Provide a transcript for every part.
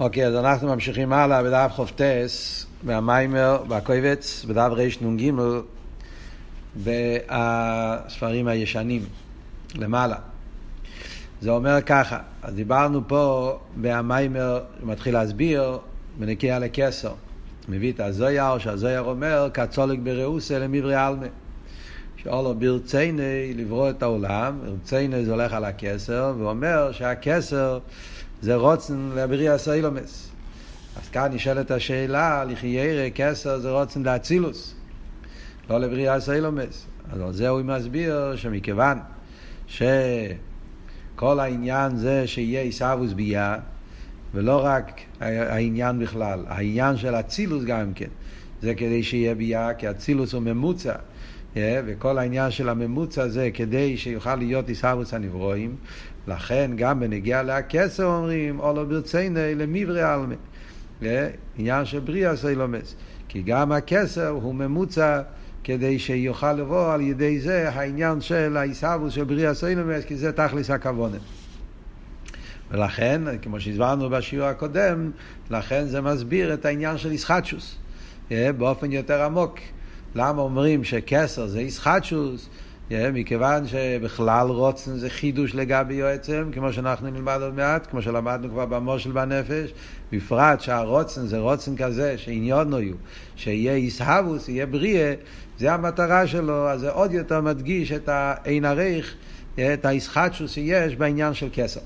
אוקיי, אז אנחנו ממשיכים הלאה בדף חופטס, מהמיימר, בקויבץ, בדף רנ"ג, בספרים הישנים, למעלה. זה אומר ככה, אז דיברנו פה הוא מתחיל להסביר, בנקייה לכסר. מביא את הזויר, שהזויר אומר, כצולק ברעוסה למברי עלמה. שאולו ברצייני לברוא את העולם, ברצייני זה הולך על הכסר, ואומר שהכסר זה רוצן לבריאה סיילומס. אז כאן נשאלת השאלה, לחיירה כסר זה רוצן לאצילוס, לא לבריאה סיילומס. אז על זה הוא מסביר שמכיוון שכל העניין זה שיהיה עיסאוווס ביה, ולא רק העניין בכלל, העניין של אצילוס גם כן, זה כדי שיהיה ביה, כי אצילוס הוא ממוצע. Yeah, וכל העניין של הממוצע זה כדי שיוכל להיות עיסאוווס הנברואים, לכן גם בנגיעה להכסר אומרים, או לא ברציני למיברי עלמי. עניין של בריאה סיילומס. כי גם הכסר הוא ממוצע כדי שיוכל לבוא על ידי זה העניין של העיסאוווס של בריאה סיילומס, כי זה תכלס הכוונה. ולכן, כמו שהסברנו בשיעור הקודם, לכן זה מסביר את העניין של ישחטשוס באופן יותר עמוק. למה אומרים שכסר זה ישחטשוס? מכיוון שבכלל רוצן זה חידוש לגבי יועצם, כמו שאנחנו נלמד עוד מעט, כמו שלמדנו כבר במושל בנפש, בפרט שהרוצן זה רוצן כזה, שעניון יהיו, שיהיה איסהבוס, יהיה בריאה, זה המטרה שלו, אז זה עוד יותר מדגיש את האין עריך, את האיסחטשוס שיש בעניין של כסר.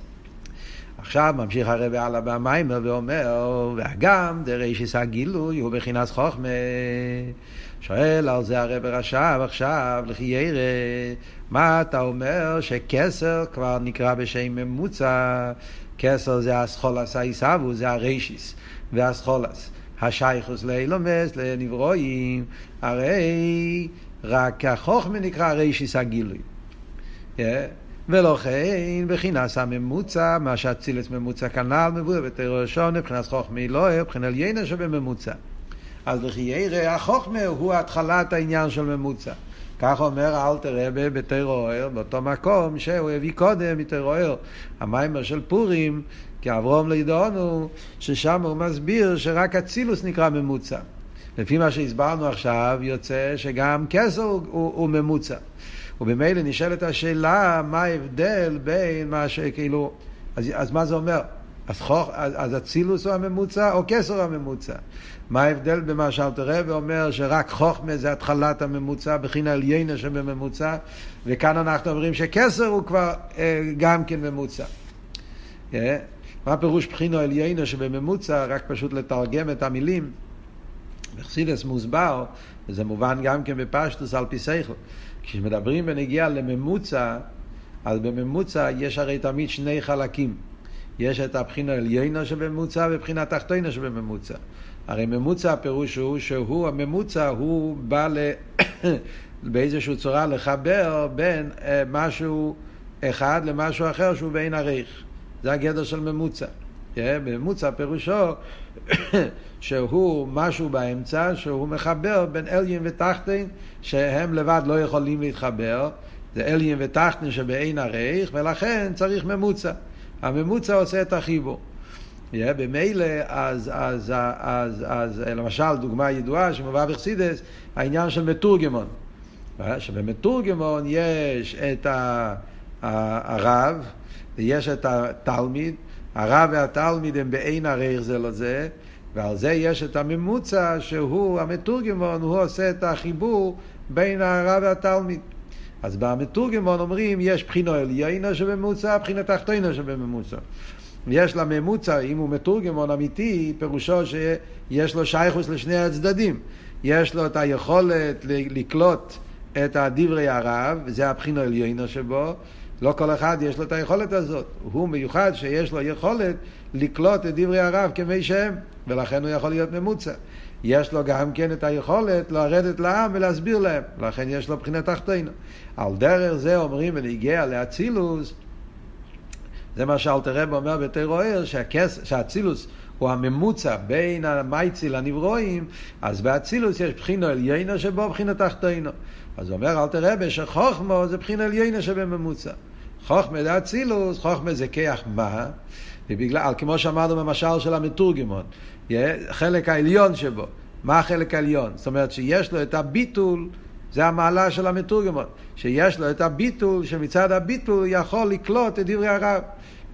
עכשיו ממשיך הרב הלאה במיימר ואומר, והגם דרישיס הגילוי הוא בחינס חוכמה. שואל על זה הרב רש"ב עכשיו, לכי ירא, מה אתה אומר שכסר כבר נקרא בשם ממוצע, כסר זה הסחולס העיסבו, זה הרישיס והסחולס. השייכוס לאילומס, לנברואים, הרי רק החוכמה נקרא רישיס הגילוי. Yeah. ולכן בחינס הממוצע, מה שאצילס ממוצע כנ"ל מבואר בתרא ראשון, מבחינת חוכמה אלוהי, מבחינת יינה שבממוצע. אז לכי ירא החוכמה הוא התחלת העניין של ממוצע. כך אומר אלתר רבה בתרוער, באותו מקום שהוא הביא קודם מתרוער, המיימר של פורים, כי אברום לידעונו, ששם הוא מסביר שרק אצילוס נקרא ממוצע. לפי מה שהסברנו עכשיו, יוצא שגם כסר הוא, הוא, הוא ממוצע. ובמילא נשאלת השאלה, מה ההבדל בין מה שכאילו, אז, אז מה זה אומר? אז, חוך, אז, אז אצילוס הוא הממוצע או כסר הוא הממוצע? מה ההבדל במה שאלתר רבי אומר שרק חוכמה זה התחלת הממוצע, בחינה עליינה שבממוצע, וכאן אנחנו אומרים שכסר הוא כבר אה, גם כן ממוצע. Yeah. אה? מה פירוש בחינה עליינה שבממוצע? רק פשוט לתרגם את המילים. בחסידס מוסבר, וזה מובן גם כן בפשטוס על פי שכל. כשמדברים בנגיעה לממוצע, אז בממוצע יש הרי תמיד שני חלקים. יש את הבחינה עליינה שבממוצע ובחינה תחתונה שבממוצע. הרי ממוצע הפירוש הוא שהוא, הממוצע הוא בא ל... באיזושהי צורה לחבר בין אה, משהו אחד למשהו אחר שהוא בין עריך. זה הגדר של ממוצע. כן? ממוצע פירושו שהוא משהו באמצע, שהוא מחבר בין אליין ותחתין, שהם לבד לא יכולים להתחבר. זה אליין ותחתין שבאין עריך, ולכן צריך ממוצע. הממוצע עושה את החיבור. Yeah, במילא, אז, אז, אז, אז, אז למשל, דוגמה ידועה שמובאה בחסידס, העניין של מתורגמון. שבמתורגמון יש את הרב, ויש את התלמיד, הרב והתלמיד הם באין ערך זה לזה, ועל זה יש את הממוצע שהוא, המתורגמון, הוא עושה את החיבור בין הרב והתלמיד. אז במתורגמון אומרים, יש בחינו עליינה שבממוצע, בחינה תחתונה שבממוצע. יש לה ממוצע, אם הוא מתורגמון אמיתי, פירושו שיש לו שייכוס לשני הצדדים. יש לו את היכולת לקלוט את הדברי הרב, זה הבחינו עליינו שבו. לא כל אחד יש לו את היכולת הזאת. הוא מיוחד שיש לו יכולת לקלוט את דברי הרב כמי שהם, ולכן הוא יכול להיות ממוצע. יש לו גם כן את היכולת לרדת לעם ולהסביר להם, לכן יש לו בחינת תחתינו. על דרך זה אומרים ונגיע לאצילוס, זה מה שאלתר רב אומר בתרוער, שהאצילוס הוא הממוצע בין המייצי לנברואים, אז באצילוס יש בחינו עליינו שבו בחינו תחתינו. אז אומר אלתר רב שחוכמו זה בחינו עליינו שבממוצע. חוכמה זה אצילוס, חוכמה זה כיח מה? ובגלל, כמו שאמרנו במשל של המתורגמון, חלק העליון שבו, מה החלק העליון? זאת אומרת שיש לו את הביטול, זה המעלה של המתורגמון, שיש לו את הביטול, שמצד הביטול יכול לקלוט את דברי הרב.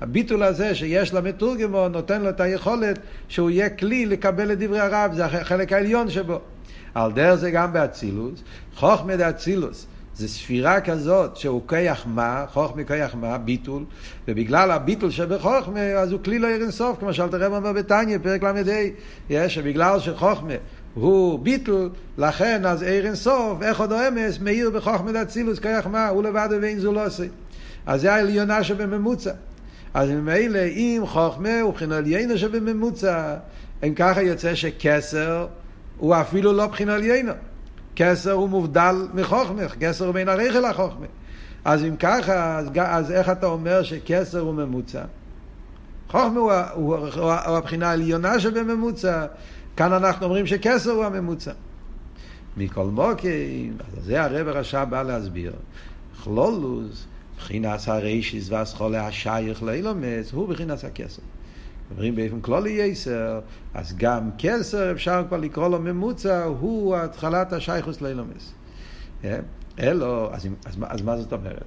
הביטול הזה שיש למתורגמון נותן לו את היכולת שהוא יהיה כלי לקבל את דברי הרב, זה החלק העליון שבו. על דרך זה גם באצילוס, חוכמה דאצילוס. זה ספירה כזאת שהוא כיח מה, חוכמה כיח מה, ביטול, ובגלל הביטול שבחוכמה, אז הוא כלי לא ירין סוף, כמו שאלת הרב אומר בתניא, פרק ל"ה, שבגלל שחוכמה הוא ביטול, לכן אז עיר סוף, איך עוד אמס, מאיר בחוכמה דאצילוס, כיח מה, הוא לבד ואין זו לא עושה. אז זה העליונה שבממוצע. אז ממילא אם חוכמה הוא בחינה עליינו שבממוצע, אם ככה יוצא שכסר הוא אפילו לא בחינה עליינו. כסר הוא מובדל מחוכמה, כסר הוא בין הרכל החוכמה. אז אם ככה, אז, אז איך אתה אומר שכסר הוא ממוצע? חוכמה הוא, הוא, הוא, הוא הבחינה העליונה שבממוצע, כאן אנחנו אומרים שכסר הוא הממוצע. מכל מוקים, אז זה הרב הרשע בא להסביר. כלולוס, בחינס הרישיס והסחולה השייך לאילומס, הוא בחינס הכסר. אומרים באופן כלולי יסר, אז גם כסר אפשר כבר לקרוא לו ממוצע, הוא התחלת השייכוס לאילומס. אה? אלו, אז, אז, אז מה זאת אומרת?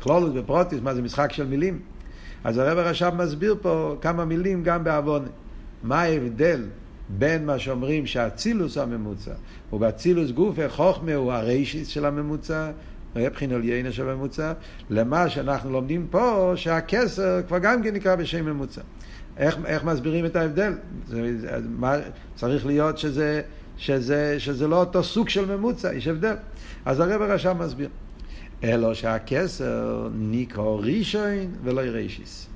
כלולוס ופרוטיס, מה זה משחק של מילים? אז הרב הרש"ב מסביר פה כמה מילים גם בעוון. מה ההבדל בין מה שאומרים שהאצילוס הממוצע, ובאצילוס גופה חוכמה הוא הריישיס של הממוצע, מבחינת יינה של הממוצע, למה שאנחנו לומדים פה, שהכסר כבר גם כן נקרא בשם ממוצע. איך, איך מסבירים את ההבדל? זה, מה, צריך להיות שזה, שזה, שזה לא אותו סוג של ממוצע, יש הבדל. אז הרב הרשם מסביר. אלו שהכסר נקרא ראשון ולא רישיס.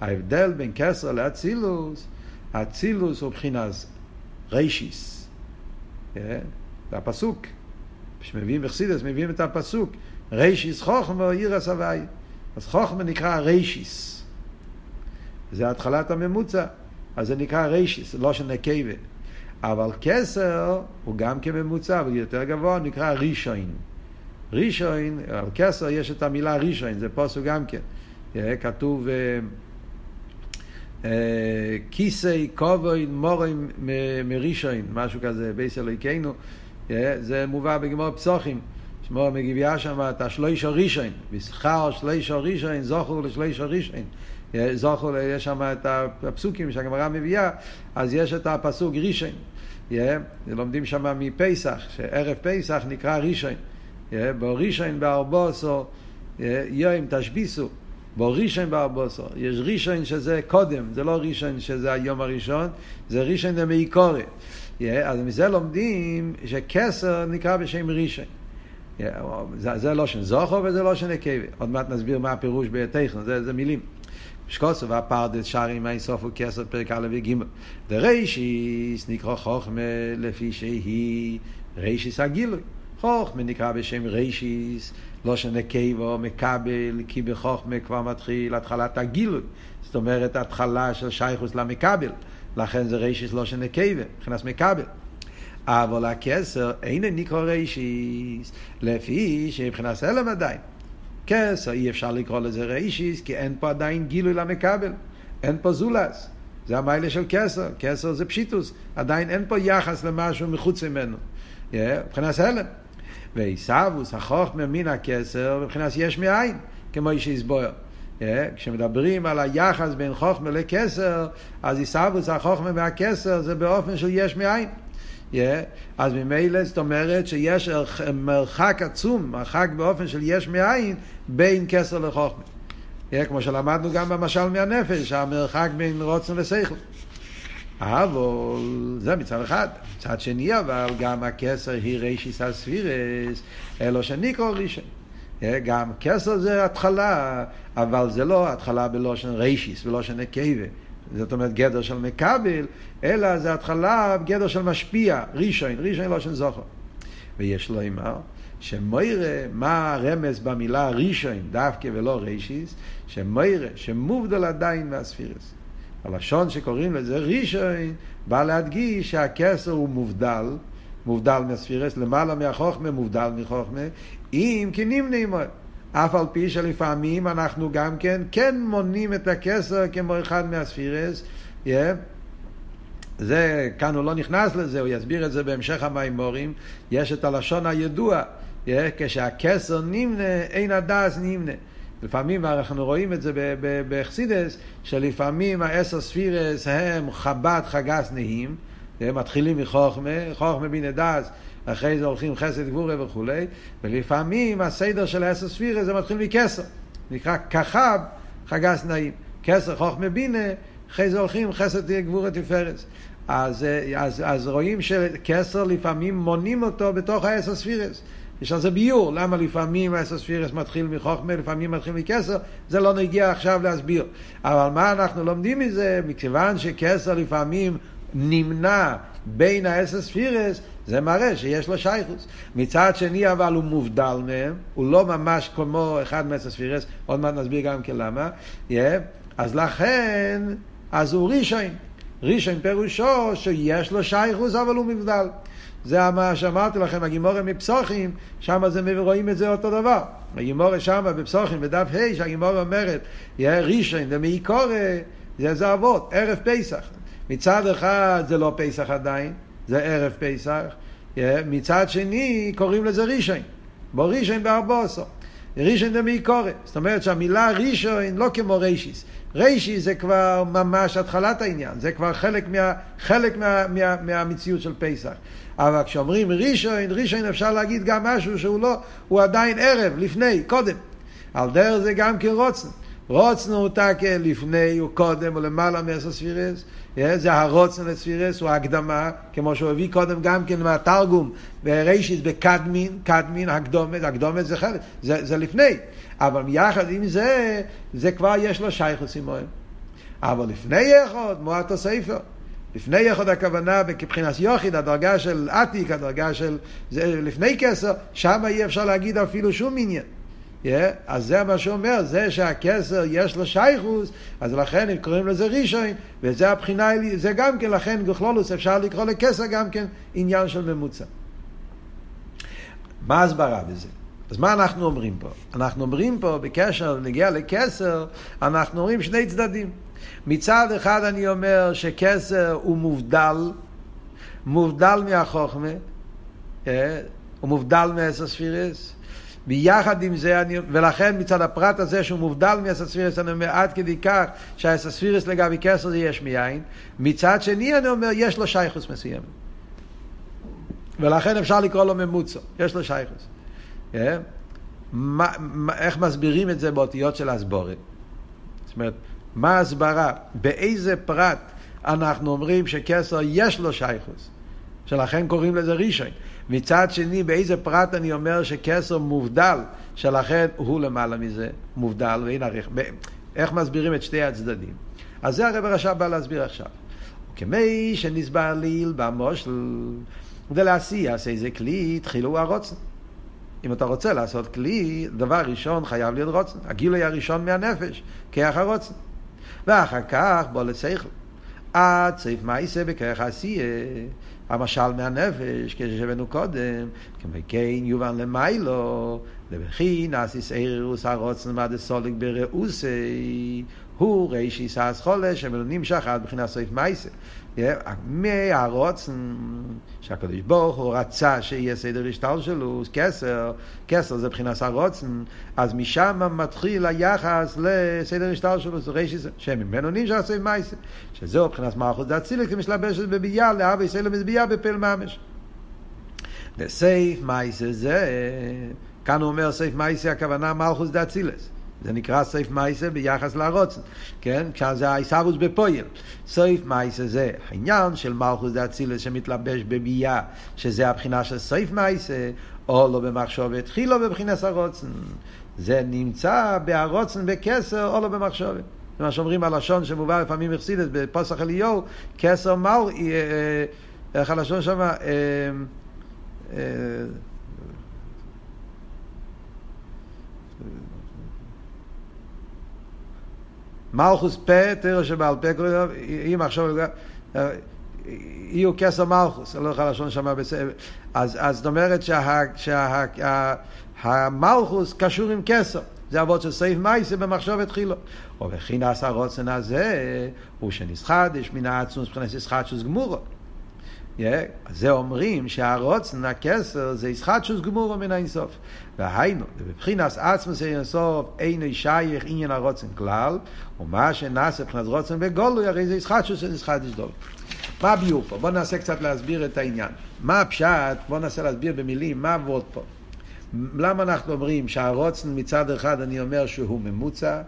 ההבדל בין כסר לאצילוס, אצילוס הוא מבחינת רישיס. כן? זה הפסוק. כשמביאים בחסידס, מביאים את הפסוק. רישיס חוכמה עיר הסבי. אז חוכמה נקרא רישיס. זה התחלת הממוצע. אז זה נקרא רישיס, לא של נקבה. אבל כסר הוא גם כממוצע, אבל יותר גבוה, נקרא רישוין. רישוין, על כסר יש את המילה רישוין, זה פוסק גם כן. כתוב כיסי כובוי מורים מרישוין, משהו כזה, בייס אלוהיכנו. זה מובא בגמור פסוחים. שמור מגיביה שם את השלוש הראשון, בשכר שלוש הראשון, זוכר לשלוש הראשון. זוכר, יש שם את הפסוקים שהגמרא מביאה, אז יש את הפסוק ראשון. לומדים שם מפסח, שערב פסח נקרא ראשון. בו ראשון בארבוסו, יום תשביסו. ראשון בארבוסו. יש ראשון שזה קודם, זה לא ראשון שזה היום הראשון, זה ראשון דמעיקורי. אז מזה לומדים שכסר נקרא בשם ראשון. זה, זה לא שם זוכו וזה לא שם נקבה. עוד מעט נסביר מה הפירוש בטכנו, זה, זה מילים. שקוסו והפרדס שרים אין סוף וכסר פרק א' וג' דריישיס נקרא חוכמה לפי שהיא ריישיס הגילוי. חוכמה נקרא בשם ריישיס, לא שנקבו מקבל, כי בחוכמה כבר מתחיל התחלת הגילוי. זאת אומרת התחלה של שייכוס למקבל. לכן זה רישיס לא שנקבה, מבחינת מקבל. אבל הכסר אין נקרא רישיס, לפי שמבחינת הלם עדיין. כסר אי אפשר לקרוא לזה רישיס, כי אין פה עדיין גילוי למקבל, אין פה זולס. זה המיילה של כסר, כסר זה פשיטוס, עדיין אין פה יחס למשהו מחוץ ממנו, מבחינת הלם. ועיסאוווס, החוכמה מן הכסר, מבחינת יש מאין, כמו איש יסבויר. כשמדברים על היחס בין חוכמה לכסר, אז עיסאוווס החוכמה והכסר זה באופן של יש מאין. אז ממילא זאת אומרת שיש מרחק עצום, מרחק באופן של יש מאין, בין כסר לחוכמה. כמו שלמדנו גם במשל מהנפש, המרחק בין רוצן לשכל. אבל זה מצד אחד. מצד שני אבל גם הכסר היא רישיס הספירס, אלו שניקרו ראשון. גם כסר זה התחלה, אבל זה לא התחלה בלושן רישיס, בלושן נקבה. זאת אומרת גדר של מקבל, אלא זה התחלה בגדר של משפיע, ראשון, ראשון לושן זוכר. ויש לו אמר, שמוירה, מה הרמז במילה ראשון, דווקא ולא רישיס, שמוירה, שמובדל עדיין מהספירס. הלשון שקוראים לזה ראשון, בא להדגיש שהכסר הוא מובדל, מובדל מהספירס, למעלה מהחוכמה, מובדל מחוכמה, אם כי נמנה עמו. אף על פי שלפעמים אנחנו גם כן, כן מונים את הכסר כמו אחד מהספירס, yeah. זה, כאן הוא לא נכנס לזה, הוא יסביר את זה בהמשך המימורים, יש את הלשון הידוע, yeah, כשהכסר נמנה, אין הדס נמנה. לפעמים אנחנו רואים את זה באכסידס, שלפעמים העשר ספירס הם חב"ד חגס נהים, הם מתחילים מחוכמה, חוכמה בין הדס, אחרי זה הולכים חסד גבורה וכולי, ולפעמים הסדר של העשר ספירס זה מתחיל מכסר, נקרא כחב חגס נעים, כסר חוכמה בינה, אחרי זה הולכים חסד גבורה תפארס. אז, אז, אז רואים שכסר לפעמים מונים אותו בתוך העשר ספירס. יש על זה ביור, למה לפעמים עשר ספירס מתחיל מחוכמה, לפעמים מתחיל מכסר, זה לא נגיע עכשיו להסביר. אבל מה אנחנו לומדים מזה? מכיוון שכסר לפעמים נמנע בין העשר ספירס, זה מראה שיש לו שייכוס. מצד שני אבל הוא מובדל מהם, הוא לא ממש כמו אחד מעשר ספירס, עוד מעט נסביר גם כן למה, yeah. אז לכן, אז הוא ראשון. ראשון פירושו שיש לו שייכוס אבל הוא מבדל. זה מה שאמרתי לכם, הגימורה מפסוחים, שם רואים את זה אותו דבר. הגימורה שם בפסוחים, בדף ה', שהגימורה אומרת, יהיה ראשון ומעיקורא, זה זה אבות, ערב פסח. מצד אחד זה לא פסח עדיין, זה ערב פסח, מצד שני קוראים לזה ראשון, בו ראשון בארבוסו. ראשון דמעיקורא. זאת אומרת שהמילה ראשון לא כמו רישיס. רישי זה כבר ממש התחלת העניין, זה כבר חלק, מה, חלק מה, מה, מהמציאות של פסח. אבל כשאומרים ראשון, ראשון אפשר להגיד גם משהו שהוא לא, הוא עדיין ערב, לפני, קודם. על דרך זה גם כן רוצנו. הוא תקה לפני, הוא קודם, הוא למעלה מעשר ספירס. זה הרוצן לספירס, הוא ההקדמה, כמו שהוא הביא קודם גם כן מהתרגום, בראשיס בקדמין, קדמין, הקדומת, הקדומת זה חלק, זה, זה לפני. אבל יחד עם זה, זה כבר יש לו שייכוס עמוהם. אבל לפני יחוד, מועט הספר. לפני יחוד הכוונה מבחינת יוחיד, הדרגה של עתיק, הדרגה של זה, לפני כסר, שם אי אפשר להגיד אפילו שום עניין. Yeah, אז זה מה שאומר, זה שהכסר יש לו שייכוס, אז לכן הם קוראים לזה ראשון, וזה הבחינה, זה גם כן, לכן בכלולוס אפשר לקרוא לכסר גם כן עניין של ממוצע. מה הסברה בזה? אז מה אנחנו אומרים פה? אנחנו אומרים פה, בקשר לנגיע לכסר, אנחנו אומרים שני צדדים. מצד אחד אני אומר שכסר הוא מובדל, מובדל מהחוכמה, הוא מובדל מעשר ספירס, ביחד עם זה, אני, ולכן מצד הפרט הזה שהוא מובדל מעשר ספירס, אני אומר עד כדי כך שהעשר ספירס לגבי כסר זה יש מאין. מצד שני אני אומר, יש לו שייכוס מסוים. ולכן אפשר לקרוא לו ממוצע, יש לו שייכוס. Yeah. אה? מה, מה, איך מסבירים את זה באותיות של הסבורת? זאת אומרת, מה ההסברה? באיזה פרט אנחנו אומרים שכסר יש לו שייכוס? שלכן קוראים לזה ראשון. מצד שני, באיזה פרט אני אומר שכסר מובדל, שלכן הוא למעלה מזה, מובדל, עריך. איך מסבירים את שתי הצדדים? אז זה הרב הרש"ב בא להסביר עכשיו. וכמי שנסבר ליל במושל, ולעשי יעשה איזה כלי, התחילו הרוצן. אם אתה רוצה לעשות כלי, דבר ראשון חייב להיות רוצן. הגילוי הראשון מהנפש, כיח הרוצן. ואחר כך בוא לצייכל. עד סעיף מייסה בכרך עשייה. המשל מהנפש, כששבנו קודם, כמכן יובן למיילו, לבכי נאסיס אירוס הרוצן ועד הסולק בראוסי, הוא רישיס האסכולה נמשך עד בחינת סעיף מייסה. מהרוצן שהקדוש ברוך הוא רצה שיהיה סדר השטל שלו, כסר, כסר זה מבחינת הרוצן, אז משם מתחיל היחס לסדר השטל שלו, זה רישיס, שממנו נמשך סעיף מייסה, שזהו מבחינת מערכות דאצילית כמשלבשת בבייה, לאבי סלם מזבייה בפל ממש. וסעיף מייסה זה, כאן הוא אומר סעיף מייסה הכוונה מלכוס דאצילס. זה נקרא סייף מייסה ביחס לרוצן, כן? כשזה האיסרוס בפויל. סייף מייסה זה העניין של מלכוס דאצילס שמתלבש בבייה, שזה הבחינה של סייף מייסה, או לא במחשבת תחילו בבחינס הרוצן. זה נמצא בהרוצן בכסר או לא במחשבת. זה מה שאומרים הלשון שמובא לפעמים מחסידת בפוסח אליהו, כסר מל, אה, אה, איך הלשון שם? אה, מלכוס פה, תרא שבעל פה, אם עכשיו, יהיו כסר מלכוס, אני לא יכול לשון שם בסדר. אז, אז זאת אומרת שהמלכוס שה, קשור עם כסר. זה אבות של סעיף מייסה במחשבת חילו. ובחינס הרוצן הזה הוא שנסחדש מן העצמוס מבחינת ישחדשוס גמורו. Yeah, זה אומרים שהרוצן, הכסר, זה ישחדשוס גמורו מן האינסוף. והיינו, בבחינס עצמוס אינסוף אינו שייך עניין הרוצן כלל, ומה שנעשה מבחינת רוצן בגולוי, הרי זה ישחדשוס זה ישחדש דול. מה הביאור פה? בואו ננסה קצת להסביר את העניין. מה הפשט? בואו ננסה להסביר במילים מה עבוד פה. למה אנחנו אומרים שהרוצן מצד אחד אני אומר שהוא ממוצע,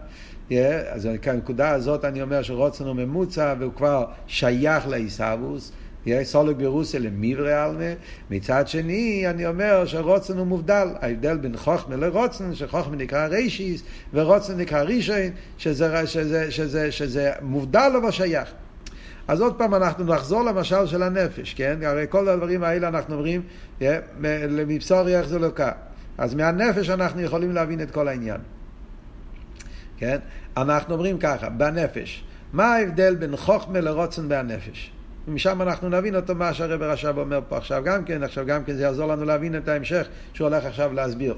yeah, אז הנקודה הזאת אני אומר שרוצן הוא ממוצע והוא כבר שייך לעיסאוווס, סולק ברוסיה למיברי עלמה, מצד שני אני אומר שרוצן הוא מובדל, ההבדל בין חוכמה לרוצן, שחוכמה נקרא רישיס ורוצן נקרא רישיין, שזה, שזה, שזה, שזה מובדל אבל שייך. אז עוד פעם אנחנו נחזור למשל של הנפש, כן? הרי כל הדברים האלה אנחנו אומרים, מבשור איך זה לוקח. אז מהנפש אנחנו יכולים להבין את כל העניין. כן? אנחנו אומרים ככה, בנפש, מה ההבדל בין חוכמה לרוצן בהנפש? ומשם אנחנו נבין אותו מה שהרב רש"ב אומר פה עכשיו גם כן, עכשיו גם כן זה יעזור לנו להבין את ההמשך שהוא הולך עכשיו להסביר.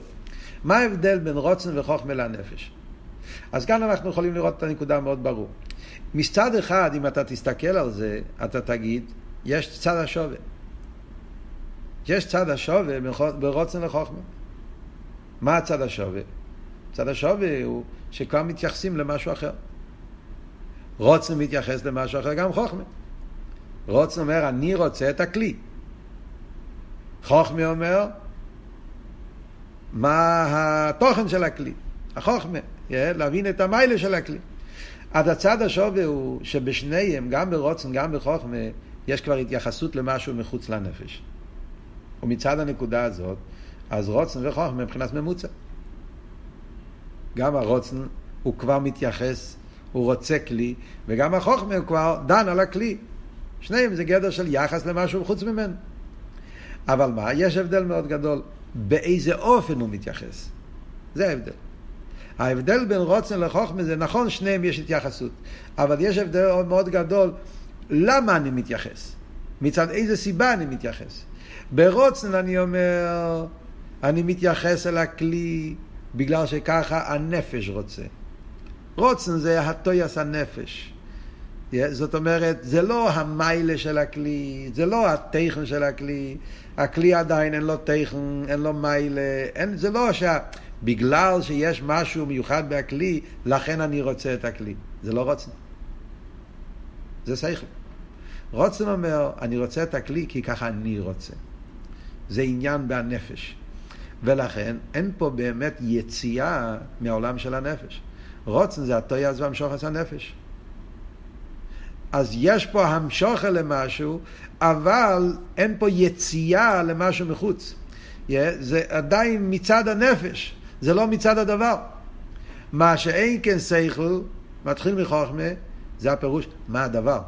מה ההבדל בין רוצן וחוכמה לנפש? אז כאן אנחנו יכולים לראות את הנקודה מאוד ברור. מצד אחד, אם אתה תסתכל על זה, אתה תגיד, יש צד השווה. יש צד השווה ברוצן לחוכמה. מה הצד השווה? הצד השווה הוא שכבר מתייחסים למשהו אחר. רוצן מתייחס למשהו אחר, גם חוכמה. רוצן אומר, אני רוצה את הכלי. חוכמה אומר, מה התוכן של הכלי. החוכמה, להבין את המיילה של הכלי. עד הצד השווה הוא שבשניהם, גם ברוצן, גם בחוכמה, יש כבר התייחסות למשהו מחוץ לנפש. ומצד הנקודה הזאת, אז רוצן וחוכמה מבחינת ממוצע. גם הרוצן הוא כבר מתייחס, הוא רוצה כלי, וגם החוכמה הוא כבר דן על הכלי. שניהם זה גדר של יחס למשהו חוץ ממנו. אבל מה? יש הבדל מאוד גדול. באיזה אופן הוא מתייחס. זה ההבדל. ההבדל בין רוצן לחוכמה זה נכון, שניהם יש התייחסות. אבל יש הבדל מאוד גדול, למה אני מתייחס? מצד איזה סיבה אני מתייחס? ברוצן אני אומר, אני מתייחס אל הכלי בגלל שככה הנפש רוצה. רוצן זה הטויס הנפש. זאת אומרת, זה לא המיילה של הכלי, זה לא הטכן של הכלי, הכלי עדיין אין לו טכן, אין לו מיילה, אין, זה לא שה... בגלל שיש משהו מיוחד בכלי, לכן אני רוצה את הכלי. זה לא רוצן. זה שכל. רוצן אומר, אני רוצה את הכלי כי ככה אני רוצה. זה עניין בנפש. ולכן אין פה באמת יציאה מהעולם של הנפש. רוצן זה הטויאז והמשוחס הנפש. אז יש פה המשוכה למשהו, אבל אין פה יציאה למשהו מחוץ. Yeah, זה עדיין מצד הנפש, זה לא מצד הדבר. מה שאין כן שכל, מתחיל מחוכמה, זה הפירוש, מה הדבר?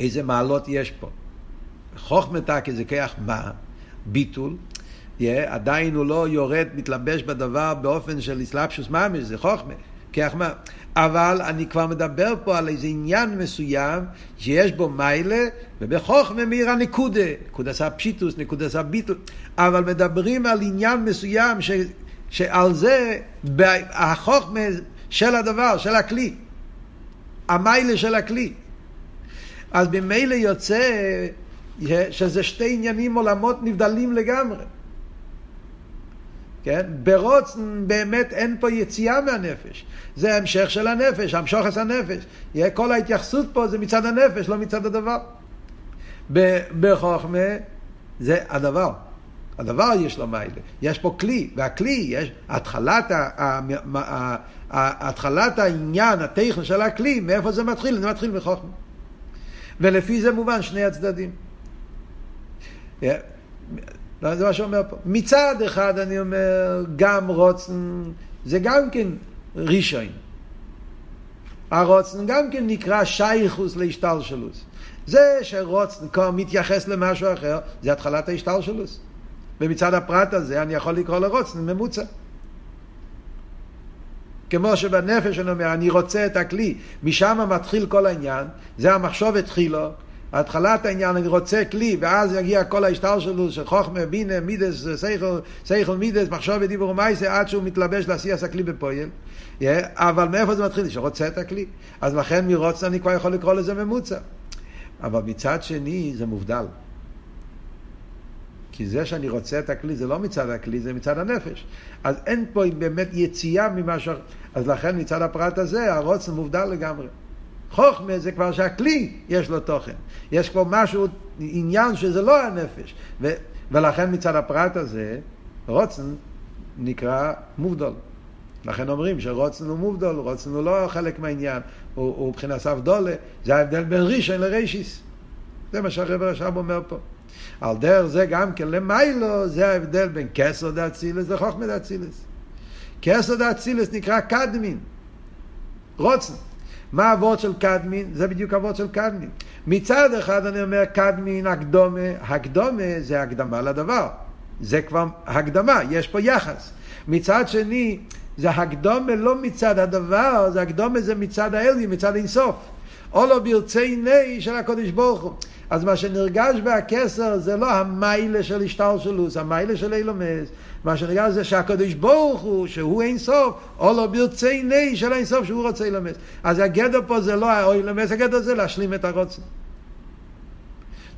איזה מעלות יש פה? זה כיח מה? ביטול, yeah, עדיין הוא לא יורד, מתלבש בדבר באופן של אסלאפשוס ממש, זה חוכמה, כיח מה? אבל אני כבר מדבר פה על איזה עניין מסוים שיש בו מיילה, ובחוכמה מאיר הנקודה, נקודה עשה פשיטוס, נקודה עשה ביטול, אבל מדברים על עניין מסוים ש, שעל זה החוכמה של הדבר, של הכלי, המיילה של הכלי. אז ממילא יוצא שזה שתי עניינים עולמות נבדלים לגמרי. כן? ברוצן באמת אין פה יציאה מהנפש. זה המשך של הנפש, המשוחס הנפש. כל ההתייחסות פה זה מצד הנפש, לא מצד הדבר. בחוכמה זה הדבר. הדבר יש לו מיילה. יש פה כלי, והכלי, יש התחלת, התחלת העניין, הטכן של הכלי, מאיפה זה מתחיל? זה מתחיל מחוכמה. ולפי זה מובן שני הצדדים. לא, זה מה שאומר פה. מצד אחד אני אומר, גם רוצן, זה גם כן רישיין. הרוצן גם כן נקרא שייכוס להשתלשלוס. זה שרוצן כבר מתייחס למשהו אחר, זה התחלת ההשתלשלוס. ומצד הפרט הזה אני יכול לקרוא לרוצן ממוצע. כמו שבנפש אני אומר, אני רוצה את הכלי, משם מתחיל כל העניין, זה המחשוב התחילו, התחלת העניין, אני רוצה כלי, ואז יגיע כל ההשתל שלו, של חוכמה, בינה, מידס, סייכל, סייכל מידס, מחשוב ודיבור ומייסה, עד שהוא מתלבש לעשיית הכלי בפועל. Yeah, אבל מאיפה זה מתחיל? שרוצה את הכלי. אז לכן מרוץ אני כבר יכול לקרוא לזה ממוצע. אבל מצד שני זה מובדל. כי זה שאני רוצה את הכלי זה לא מצד הכלי, זה מצד הנפש. אז אין פה באמת יציאה ממה ש... אז לכן מצד הפרט הזה הרוצן מובדל לגמרי. חוכמה זה כבר שהכלי יש לו תוכן. יש כבר משהו, עניין שזה לא הנפש. ו, ולכן מצד הפרט הזה, רוצן נקרא מובדל. לכן אומרים שרוצן הוא מובדל, רוצן הוא לא חלק מהעניין, הוא, הוא מבחינת אבדולה, זה ההבדל בין ראשון לרישיס. זה מה שהרב רש"ב אומר פה. על דרך זה גם כן למיילו, זה ההבדל בין כסר דאצילס לחוכמה דאצילס. כסר דאצילס נקרא קדמין, רוצן. מה הוורד של קדמין? זה בדיוק הוורד של קדמין. מצד אחד אני אומר קדמין, הקדומה, הקדומה זה הקדמה לדבר. זה כבר הקדמה, יש פה יחס. מצד שני, זה הקדומה לא מצד הדבר, זה הקדומה זה מצד האלי, מצד אינסוף. או לא ברצי ני של הקודש ברוך הוא. אז מה שנרגש בהכסר זה לא המיילה של השתלשלוס, המיילה של אילומס. מה שנרגש זה שהקדוש ברוך הוא, שהוא אין סוף, או לא ברצי ני של אין סוף שהוא רוצה אילומס. אז הגדר פה זה לא האילומס, הגדר זה להשלים את הרוצן.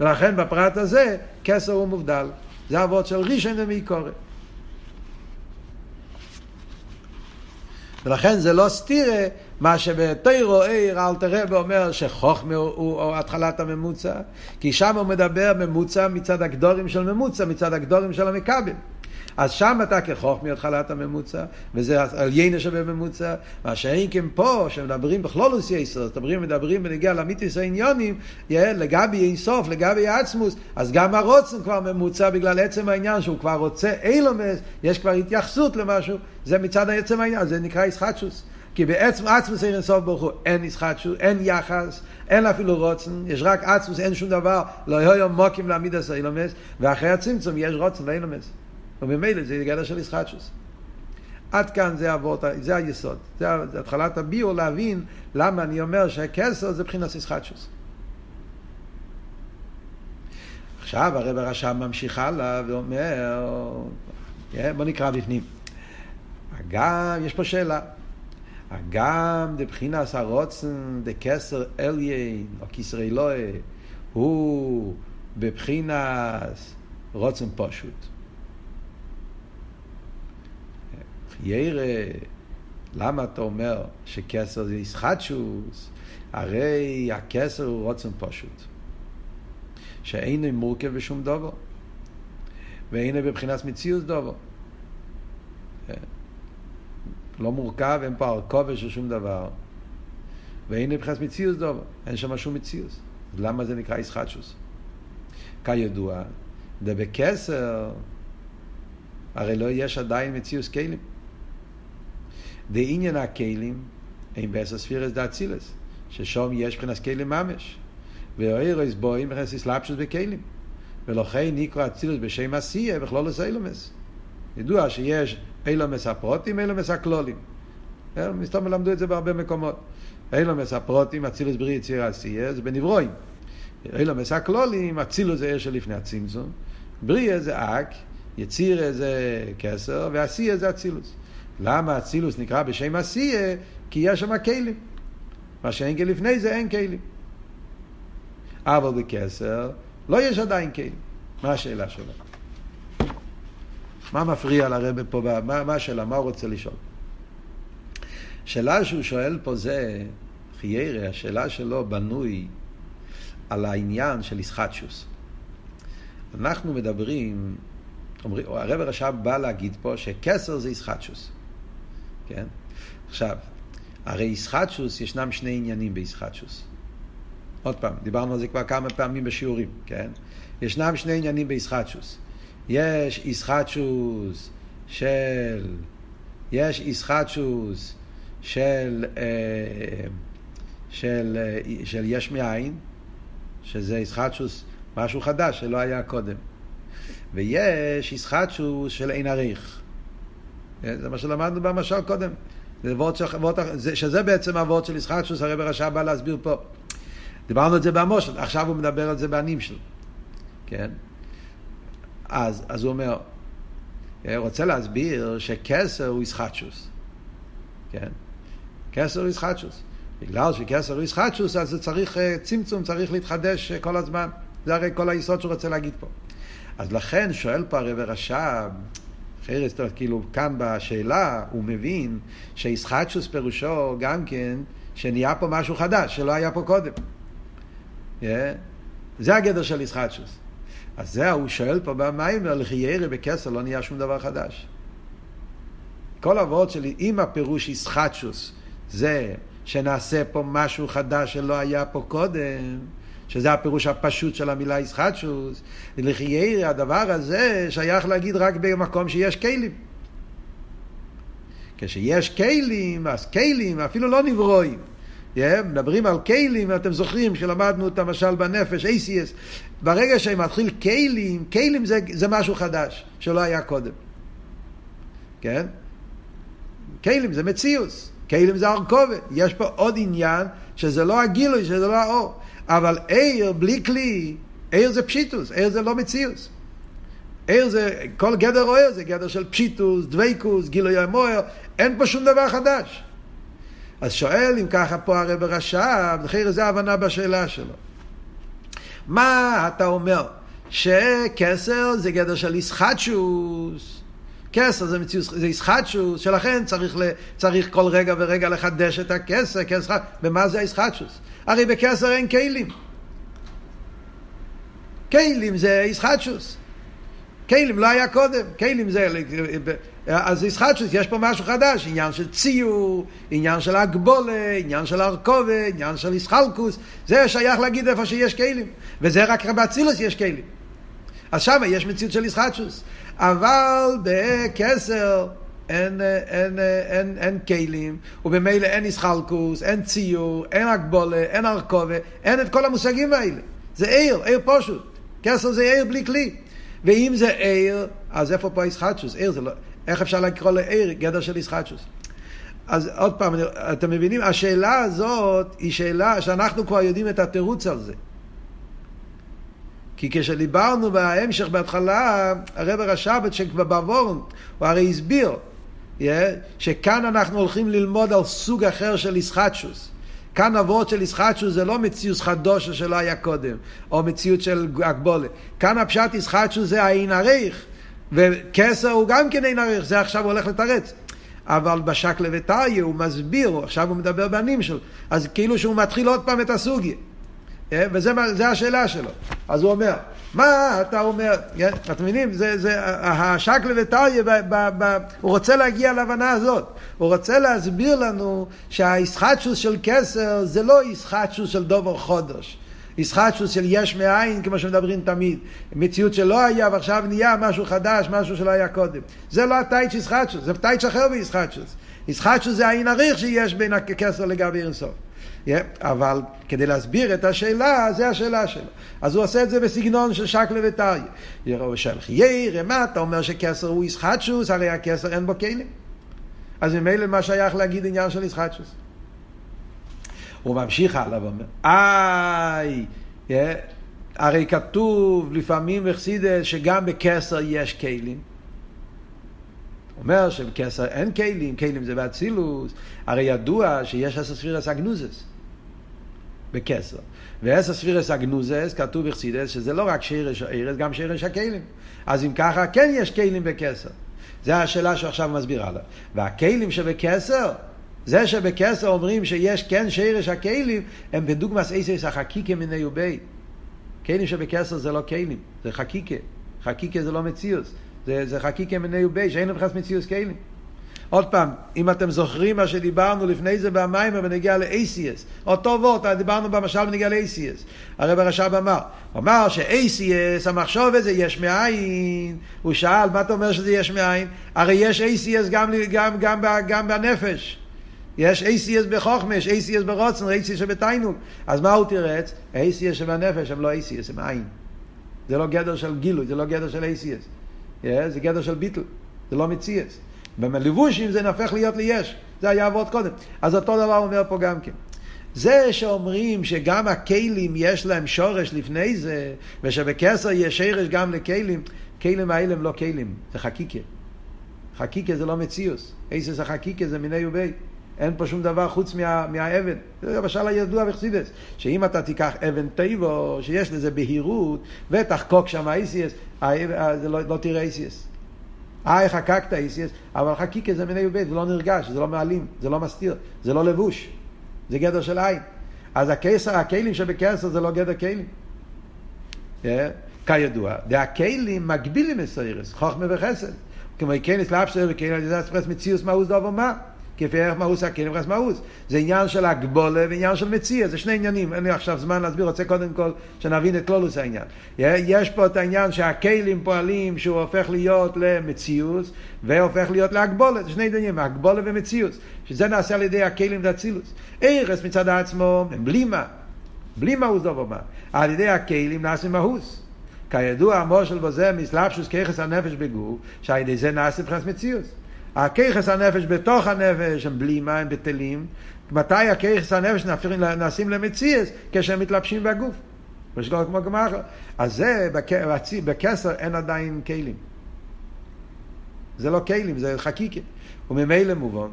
ולכן בפרט הזה, כסר הוא מובדל. זה אבות של ראשון ומעיקורת. ולכן זה לא סתירה מה שבתוירו עיר אלתר רבי אומר שחוכמה הוא, הוא התחלת הממוצע, כי שם הוא מדבר ממוצע מצד הגדורים של ממוצע, מצד הגדורים של המכבל. אז שם אתה כחוכמי התחלת הממוצע, וזה עליינה שבממוצע, מה שאין כן פה, שמדברים בכלולוס יסר, מדברים, מדברים בנגיע למיתיס העניונים, לגבי אינסוף, לגבי עצמוס, אז גם הרוצן כבר ממוצע בגלל עצם העניין שהוא כבר רוצה אילומס, יש כבר התייחסות למשהו, זה מצד עצם העניין, זה נקרא ישחטשוס. כי בעצם עצמוס אין סוף ברוך הוא, אין ישחטשוס, אין יחס, אין אפילו רוצן, יש רק עצמוס, אין שום דבר, לא יהיו מוקים להעמיד עשה אילומס, ואחרי הצמצום יש רוצן ואילומס. וממילא זה גדר של ישחטשוס. עד כאן זה אבות, זה היסוד. זה התחלת הביור להבין למה אני אומר שהכסר זה מבחינת ישחטשוס. עכשיו הרב הרשם ממשיך הלאה ואומר, בוא נקרא בפנים. גם, יש פה שאלה. גם דבחינס הרוצן דקסר אליין, או כסר אלוהי, הוא בבחינס רוצן פשוט. ירא, למה אתה אומר שכסר זה ישחטשוס? הרי הכסר הוא רוצן פשוט. שאין מורכב בשום דבר. ואין בבחינת מציאות דבר. לא מורכב, אין פה הרכובה של שום דבר. ואין בבחינת מציאות דבר. אין שם שום מציאות. למה זה נקרא ישחטשוס? כידוע, דבקסר, הרי לא יש עדיין מציאות כלים. דעניין הכלים אין בעשר ספירס דאצילס, ששום יש מבחינת כלים ממש. ואוירס בואים מבחינת אסלאפשוס בכלים. ולכן נקרא אצילוס בשם עשייה בכלולוס אילומס. ידוע שיש אילומס הפרוטים, אילומס הכלולים. מסתום למדו את זה בהרבה מקומות. אילומס הפרוטים, אצילוס בריא יציר עשייה, זה בנברואים. אילומס הכלולים, אצילוס זה עיר שלפני הצמצום. בריאה זה אק, יציר זה כסר, ועשייה זה אצילוס. למה אצילוס נקרא בשם עשייה? כי יש שם כלים. מה שאין כי לפני זה אין כלים. אבל בכסר לא יש עדיין כלים. מה השאלה שלו? מה מפריע לרבה פה? מה, מה השאלה? מה הוא רוצה לשאול? השאלה שהוא שואל פה זה, חיירה, השאלה שלו בנוי על העניין של ישחטשוס. אנחנו מדברים, הרב הרש"ב בא להגיד פה שכסר זה ישחטשוס. כן? עכשיו, הרי ישחטשוס, ישנם שני עניינים בישחטשוס. עוד פעם, דיברנו על זה כבר כמה פעמים בשיעורים, כן? ישנם שני עניינים בישחטשוס. יש ישחטשוס של... יש ישחטשוס של, אה, של, של, של יש מאין, שזה ישחטשוס, משהו חדש שלא היה קודם. ויש ישחטשוס של אין עריך. זה מה שלמדנו במשל קודם. זה וורד של, וורד, זה, שזה בעצם הוורד של ישחטשוס, הרב הרשע בא להסביר פה. דיברנו את זה במושל, עכשיו הוא מדבר על זה בענים שלו, כן? אז, אז הוא אומר, הוא רוצה להסביר שכסר הוא ישחטשוס, כן? כסר הוא ישחטשוס. בגלל שכסר הוא ישחטשוס, אז זה צריך צמצום, צריך להתחדש כל הזמן. זה הרי כל היסוד שהוא רוצה להגיד פה. אז לכן שואל פה הרב רש"ב, אחרת, כאילו כאן בשאלה הוא מבין שישחטשוס פירושו גם כן שנהיה פה משהו חדש שלא היה פה קודם. Yeah. זה הגדר של ישחטשוס. אז זה הוא שואל פה במיימר, לחיירה בכסר לא נהיה שום דבר חדש. כל הוורד שלי, אם הפירוש ישחטשוס זה שנעשה פה משהו חדש שלא היה פה קודם, שזה הפירוש הפשוט של המילה ישחטשוס, לחיירה הדבר הזה שייך להגיד רק במקום שיש כלים. כשיש כלים, אז כלים אפילו לא נברואים. Yeah, מדברים על כלים, אתם זוכרים שלמדנו את המשל בנפש, ACS. ברגע שמתחיל כלים, כלים זה, זה משהו חדש, שלא היה קודם. כן? כלים זה מציאוס, כלים זה הרכובת. יש פה עוד עניין שזה לא הגילוי, שזה לא האור. אבל עיר בלי כלי, עיר זה פשיטוס, עיר זה לא מציאוס. עיר זה, כל גדר עיר זה גדר של פשיטוס, דבייקוס, גילוי המוער, אין פה שום דבר חדש. אז שואל אם ככה פה הרב רש"ב, לכן זה ההבנה בשאלה שלו. מה אתה אומר? שכסר זה גדר של ישחטשוס. כסר זה מציאות, זה ישחטשוס, שלכן צריך, ל, צריך כל רגע ורגע לחדש את הכסר, כסר, במה זה הישחטשוס? הרי בכסר אין כלים. כלים זה ישחטשוס. כלים לא היה קודם, כלים זה... אז ישחטשוס, יש פה משהו חדש, עניין של ציור, עניין של הגבולה, עניין של ארכובה, עניין של ישחלקוס, זה שייך להגיד איפה שיש כלים, וזה רק באצילוס יש כלים. אז שם יש מציאות של ישחטשוס. אבל בכסר אין, אין, אין, אין, כלים, ובמילא אין ישחלקוס, אין ציור, אין הגבולה, אין ארכובה, אין את כל המושגים האלה. זה עיר, עיר פשוט. כסר זה עיר בלי כלי. ואם זה עיר, אז איפה פה ישחטשוס? עיר זה לא... איך אפשר לקרוא לעיר גדר של ישחטשוס? אז עוד פעם, אתם מבינים? השאלה הזאת היא שאלה שאנחנו כבר יודעים את התירוץ על זה. כי כשדיברנו בהמשך בהתחלה, הרב רשבת שכבר בעוורון, הוא הרי הסביר yeah, שכאן אנחנו הולכים ללמוד על סוג אחר של ישחטשוס. כאן אבות של ישחטשוס זה לא מציאות חדושה שלא היה קודם, או מציאות של הגבולה. כאן הפשט ישחטשוס זה האין עריך, וכסר הוא גם כן אין עריך, זה עכשיו הולך לתרץ. אבל בשקלה וטריה הוא מסביר, עכשיו הוא מדבר בנים שלו, אז כאילו שהוא מתחיל עוד פעם את הסוגיה. וזה השאלה שלו. אז הוא אומר, מה אתה אומר, אתם מבינים? זה, זה השקלה וטריה, הוא רוצה להגיע להבנה הזאת. הוא רוצה להסביר לנו שהאיסחטשוס של כסר זה לא איסחטשוס של דובר חודש. איסחטשוס של יש מאין, כמו שמדברים תמיד. מציאות שלא היה ועכשיו נהיה משהו חדש, משהו שלא היה קודם. זה לא הטייץ' איסחטשוס, זה טייץ' אחר באיסחטשוס. איסחטשוס זה העין הריך שיש בין הכסר לגבי אינסוף. Yeah, אבל כדי להסביר את השאלה, זה השאלה שלו. אז הוא עושה את זה בסגנון של שקלה וטריה. הוא שואל, חיירה, מה אתה אומר שכסר הוא ישחטשוס, הרי הכסר אין בו כלים. אז ממילא מה שייך להגיד עניין של ישחטשוס. הוא ממשיך הלאה ואומר, איי, yeah, הרי כתוב לפעמים בחסידס שגם בכסר יש כלים. אומר שבכסר אין כלים, כלים זה באצילוס, הרי ידוע שיש עשר ספירס אגנוזס בכסר. ועשר ספירס אגנוזס, כתוב בחסידס, שזה לא רק שירש הארץ, גם שירש הכלים. אז אם ככה, כן יש כלים בכסר. זה השאלה שעכשיו מסבירה לה. והכלים שבכסר, זה שבכסר אומרים שיש כן שירש הכלים, הם בדוגמס אייסס החקיקה מיני ובי. כלים שבכסר זה לא כלים, זה חקיקה. חקיקה זה לא מציאוס. זה, זה חקיקה מיני ובי, שאין לבחס מציאוס כלים. עוד פעם, אם אתם זוכרים מה שדיברנו לפני זה במיימר בנגיע ל-ACS, אותו וורט, דיברנו במשל בנגיע ל-ACS. הרב הרש"ב אמר, הוא אמר ש-ACS, המחשוב הזה יש מאין, הוא שאל, מה אתה אומר שזה יש מאין? הרי יש ACS גם, גם, גם, גם בנפש. יש ACS בחוכמה, יש ACS ברוצן, ACS שבתיינוק. אז מה הוא תירץ? ACS שבנפש הם לא ACS, הם עין. זה לא גדר של גילוי, זה לא גדר של ACS. Yeah, זה גדר של ביטל, זה לא מציאס. במלבושים זה נהפך להיות ליש. זה היה עבוד קודם. אז אותו דבר הוא אומר פה גם כן. זה שאומרים שגם הכלים יש להם שורש לפני זה, ושבקסר יש שרש גם לכלים, כלים האלה הם לא כלים, זה חקיקה. חקיקה זה לא מציאוס. איסס החקיקה זה מיני ובי. אין פה שום דבר חוץ מה, מהאבן. זה למשל הידוע בחסידס, שאם אתה תיקח אבן טבעו, שיש לזה בהירות, ותחקוק שם אייסיאס, זה לא, לא תראה אייסיאס. אה, חקקת אייסיאס, אבל חקיקה זה מיני ובית, זה לא נרגש, זה לא מעלים, זה לא מסתיר, זה לא לבוש, זה גדר של עין. אז הקיסר, הכלים שבקיסר זה לא גדר כלים. Yeah, כידוע, והכלים מגבילים מסוירס, חוכמה וחסד. כמו כנס לאפשר וכן על ידי אספרס מציאוס מאוס דובר מה. כפי ערך מאוס הכלים וחס מאוס. זה עניין של הגבולה ועניין של מציע, זה שני עניינים. אין לי עכשיו זמן להסביר, רוצה קודם כל שנבין את כלולוס העניין. יש פה את העניין שהכלים פועלים שהוא הופך להיות למציאוס והופך להיות להגבולה, זה שני עניינים, הגבולה ומציאוס. שזה נעשה על ידי הכלים והצילוס. ערס מצד עצמו הם בלי מה. בלי מאוס דובר מה. על ידי הכלים נעשה מאוס. כידוע המושל בזה מסלבשוס ככס הנפש בגוף, שעל ידי זה נעשה מבחינת מציאות. הככס הנפש בתוך הנפש הם בלי מים בטלים, מתי הככס הנפש נעשים למציאות? כשהם מתלבשים בגוף. ושכל כמו גמר. אז זה, בכסר אין עדיין כלים. זה לא כלים, זה חקיקה. וממילא מובן.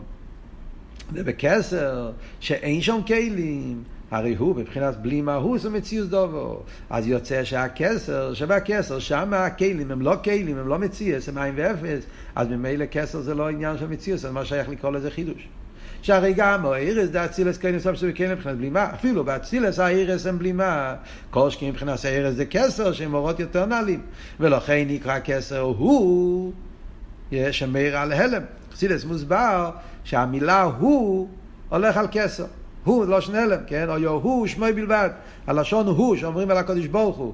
ובכסר, שאין שם כלים, הרי הוא בבחינת בלי מהוס ומציאוס דובו. אז יוצא שהכסר, שבכסר, שם הכלים הם לא כלים, הם לא מציאוס, הם עין ואפס, אז ממילא כסר זה לא עניין של מציאוס, אז מה שייך לקרוא לזה חידוש. שהרי גם האירס דה אצילס כן סוף סוף כן מבחינת בלימה, אפילו באצילס האירס הם בלימה, שכי מבחינת האירס זה כסר שהם אורות יותר נעלים, ולכן נקרא כסר הוא שמאיר על הלם. אצילס מוסבר שהמילה הוא הולך על כסר. הוא לא שנלם, כן? או הוא שמוי בלבד. הלשון הוא שאומרים על הקדוש ברוך הוא.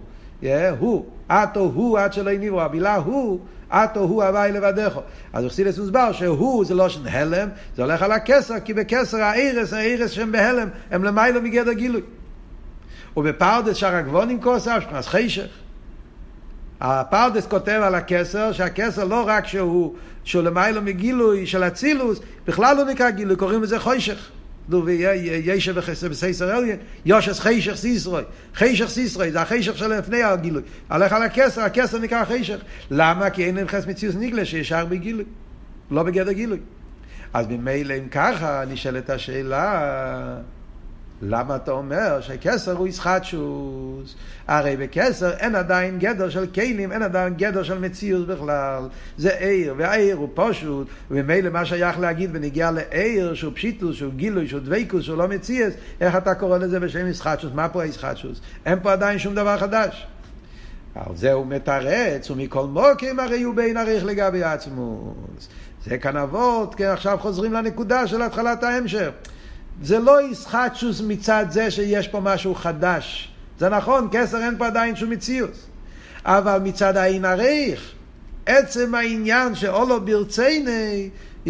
הוא, אטו הוא עד שלא נברא, המילה הוא, אטו הוא הוואי לבדך. אז אוכסילס מוסבר שהוא זה לא של הלם, זה הולך על הכסר, כי בכסר האירס, האירס שהם בהלם, הם למיילו מגדר גילוי. ובפרדס שער הגבונים כוסף, שכנס חישך. הפרדס כותב על הכסר, שהכסר לא רק שהוא, שהוא למיילו מגילוי של אצילוס, בכלל לא נקרא גילוי, קוראים לזה חישך. דו וישב בסייסר אליין, יושס חישך סיסרוי. חישך סיסרוי, זה החישך של לפני הגילוי. הלך על הכסר, הכסר נקרא חישך. למה? כי אין להם חס מציוס ניגלה שישר בגילוי. לא בגדר גילוי. אז ממילא אם ככה נשאלת השאלה... למה אתה אומר שכסר הוא ישחטשוס? הרי בכסר אין עדיין גדר של כלים, אין עדיין גדר של מציאות בכלל. זה עיר, והעיר הוא פשוט, וממילא מה שייך להגיד בנגיעה לעיר שהוא פשיטוס, שהוא גילוי, שהוא דבייקוס, שהוא לא מציאס, איך אתה קורא לזה בשם ישחטשוס? מה פה הישחטשוס? אין פה עדיין שום דבר חדש. על זה הוא מתרץ, ומכל מוקים הרי הוא בין עריך לגבי עצמוס. זה כאן אבות, כן, עכשיו חוזרים לנקודה של התחלת ההמשך. זה לא ישחטשוס מצד זה שיש פה משהו חדש. זה נכון, כסר אין פה עדיין שום מציאות. אבל מצד העין הריך, עצם העניין שאולו ברצייני, yeah,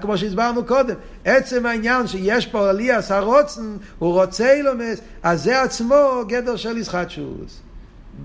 כמו שהסברנו קודם, עצם העניין שיש פה עליאס הרוצן, הוא רוצה אילומס, אז זה עצמו גדר של ישחטשוס.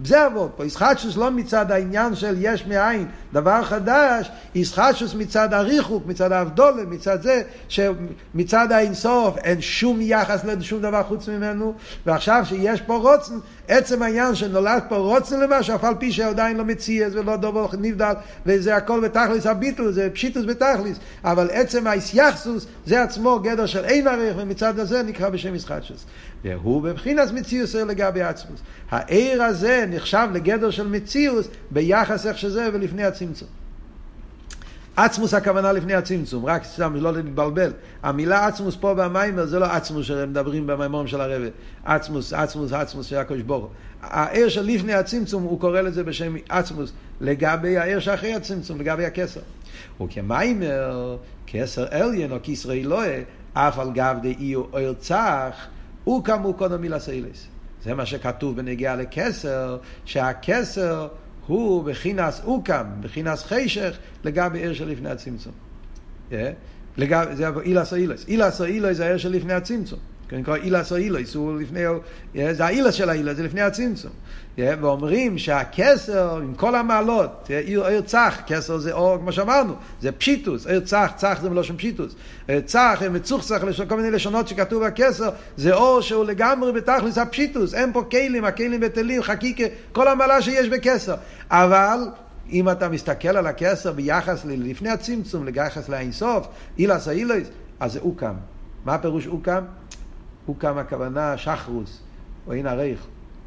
זה עבוד פה, ישחטשוס לא מצד העניין של יש מאין, דבר חדש, ישחטשוס מצד הריחוק, מצד האבדולה, מצד זה, שמצד האינסוף אין שום יחס לשום דבר חוץ ממנו, ועכשיו שיש פה רוצן, עצם העניין שנולד פה רוצן למשהו, אף על פי שעדיין לא מציאס ולא דובר נבדל, וזה הכל בתכליס הביטול, זה פשיטוס בתכליס, אבל עצם האיסייחסוס, זה עצמו גדר של אין ערך, ומצד הזה נקרא בשם ישחטשוס. והוא בבחינס מציאוס לגבי עצמוס. העיר הזה נחשב לגדר של מציאוס ביחס איך שזה ולפני הצמצום. עצמוס הכוונה לפני הצמצום, רק סתם לא להתבלבל. המילה עצמוס פה במיימר זה לא עצמוס שהם מדברים במיימורים של הרבי. עצמוס, עצמוס, עצמוס של הקדוש ברוך. העיר של לפני הצמצום, הוא קורא לזה בשם עצמוס, לגבי העיר שאחרי הצמצום, לגבי הכסר. וכמיימר, כסר אליין או כסרי אלוהי, אף על גב דאי או צח, הוא כאמור קודם מילה סיילס. זה מה שכתוב בנגיעה לכסר, שהכסר הוא בחינס אוקם, בחינס חישך, לגבי עיר של לפני הצמצום. Yeah. לגבי, זה אילס אילס. אילס אילס זה העיר של לפני הצמצום. נקרא אילס או אילוס, הוא לפני, זה האילס של האילס, זה לפני הצמצום. ואומרים שהכסר עם כל המעלות, עיר צח, כסר זה אור, כמו שאמרנו, זה פשיטוס, עיר צח, צח זה מלושן פשיטוס. צח, מצוחצח, כל מיני לשונות שכתוב בכסר, זה אור שהוא לגמרי בתכלס הפשיטוס, אין פה כלים, הכלים בטלים, חקיקה, כל המעלה שיש בכסר. אבל אם אתה מסתכל על הכסר ביחס לפני הצמצום, ביחס לאינסוף, אילס האילוס, אז זה אוקם. מה הפירוש אוקם? אוקם הכוונה שחרוס, או אין הרייך.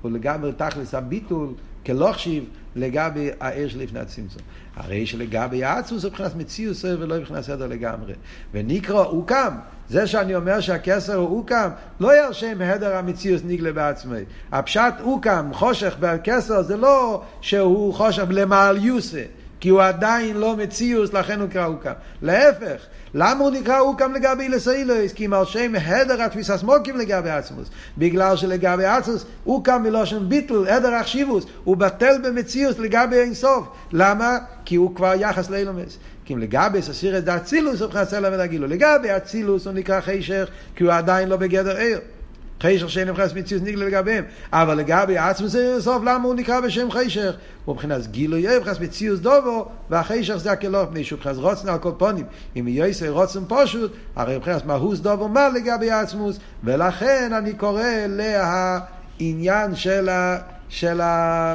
הוא לגמרי תכלס הביטול כלוכשיב לגבי האש לפני הצמצום. הרי שלגבי העצמוס הוא מבחינת מציאוס ולא מבחינת סדר לגמרי. ונקרא אוקם, זה שאני אומר שהכסר הוא אוקם, לא ירשה מהדר המציאוס נגלה בעצמי. הפשט אוקם, חושך בכסר, זה לא שהוא חושך למעל יוסה. כי הוא עדיין לא מציאוס, לכן הוא נקרא אוקם. להפך, למה הוא נקרא אוקם לגבי אילס אילס? כי על שם הדר התפיס הסמוקים לגבי עצמוס. בגלל שלגבי עצמוס אוקם מלושן ביטל, הדר החשיבוס, הוא בטל במציאוס לגבי אינסוף. למה? כי הוא כבר יחס לאילומס. כי אם לגבי ססיר את דאצילוס הוא מבחינת סלע ודגילו. לגבי אצילוס הוא נקרא חישך, כי הוא עדיין לא בגדר עיר. חשך שאין מבחינת מציאות נגלה לגביהם. אבל לגבי עצמוס סוף, למה הוא נקרא בשם חשך? הוא מבחינת גילוי יהיה, מבחינת מציאות דובו, והחשך זה הכלא פני שהוא מבחינת רוצן על כל פונים. אם יהיה יעשה רוצן פשוט, הרי מבחינת מהוס דובו מה לגבי עצמוס, ולכן אני קורא לעניין של ה... של ה...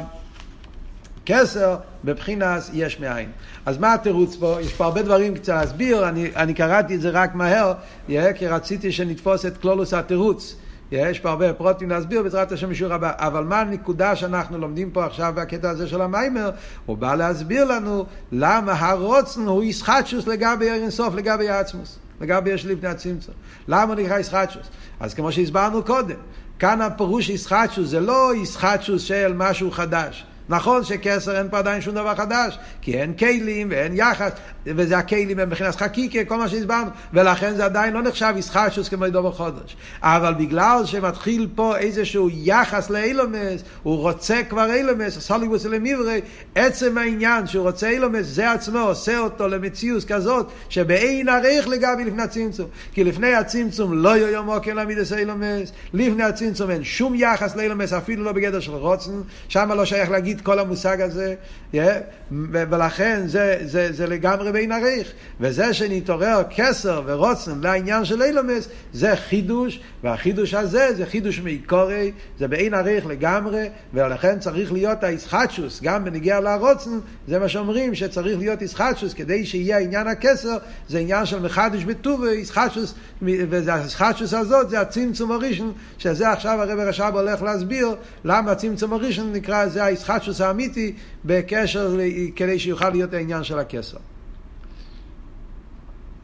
כסר בבחינת יש מאין. אז מה התירוץ פה? יש פה הרבה דברים קצת להסביר, אני, אני קראתי את זה רק מהר, כי רציתי שנתפוס את כלולוס התירוץ. יש פה הרבה פרוטים להסביר בעזרת השם בשיעור הבא, אבל מה הנקודה שאנחנו לומדים פה עכשיו בקטע הזה של המיימר? הוא בא להסביר לנו למה הרוצן הוא ישחטשוס לגבי אינסוף, לגבי העצמוס, לגבי יש לפני הצמצום. למה הוא נקרא ישחטשוס? אז כמו שהסברנו קודם, כאן הפירוש ישחטשוס זה לא ישחטשוס של משהו חדש. נכון שכסר אין פה עדיין שום דבר חדש, כי אין כלים ואין יחס, וזה הכלים הם מבחינת חקיקה, כל מה שהסברנו, ולכן זה עדיין לא נחשב ישחשוס כמו דובר חודש. אבל בגלל שמתחיל פה איזשהו יחס לאילומס, הוא רוצה כבר אילומס, סוליבוס אלמיברי, עצם העניין שהוא רוצה אילומס, זה עצמו עושה אותו למציאות כזאת, שבאין ערך לגבי לפני הצמצום. כי לפני הצמצום לא יום אוכל למידס אילומס, לפני הצמצום אין שום יחס לאילומס, אפילו לא בגדר של רוצן, שם לא שייך להגיד כל המושג הזה, yeah, ולכן זה, זה, זה לגמרי בין עריך. וזה שנתעורר כסר ורוצן לעניין של אילומס, זה חידוש, והחידוש הזה זה חידוש מעיקורי, זה בעין עריך לגמרי, ולכן צריך להיות הישחטשוס, גם בנגיע לרוצן, זה מה שאומרים, שצריך להיות ישחטשוס, כדי שיהיה עניין הכסר, זה עניין של מחדש בטובי, ישחטשוס, והישחטשוס הזאת זה הצמצום הראשון, שזה עכשיו הרב רש"ב הולך להסביר למה הצמצום הראשון נקרא, זה הישחטשוס האמיתי, בקשר, כדי שיוכל להיות העניין של הכסר.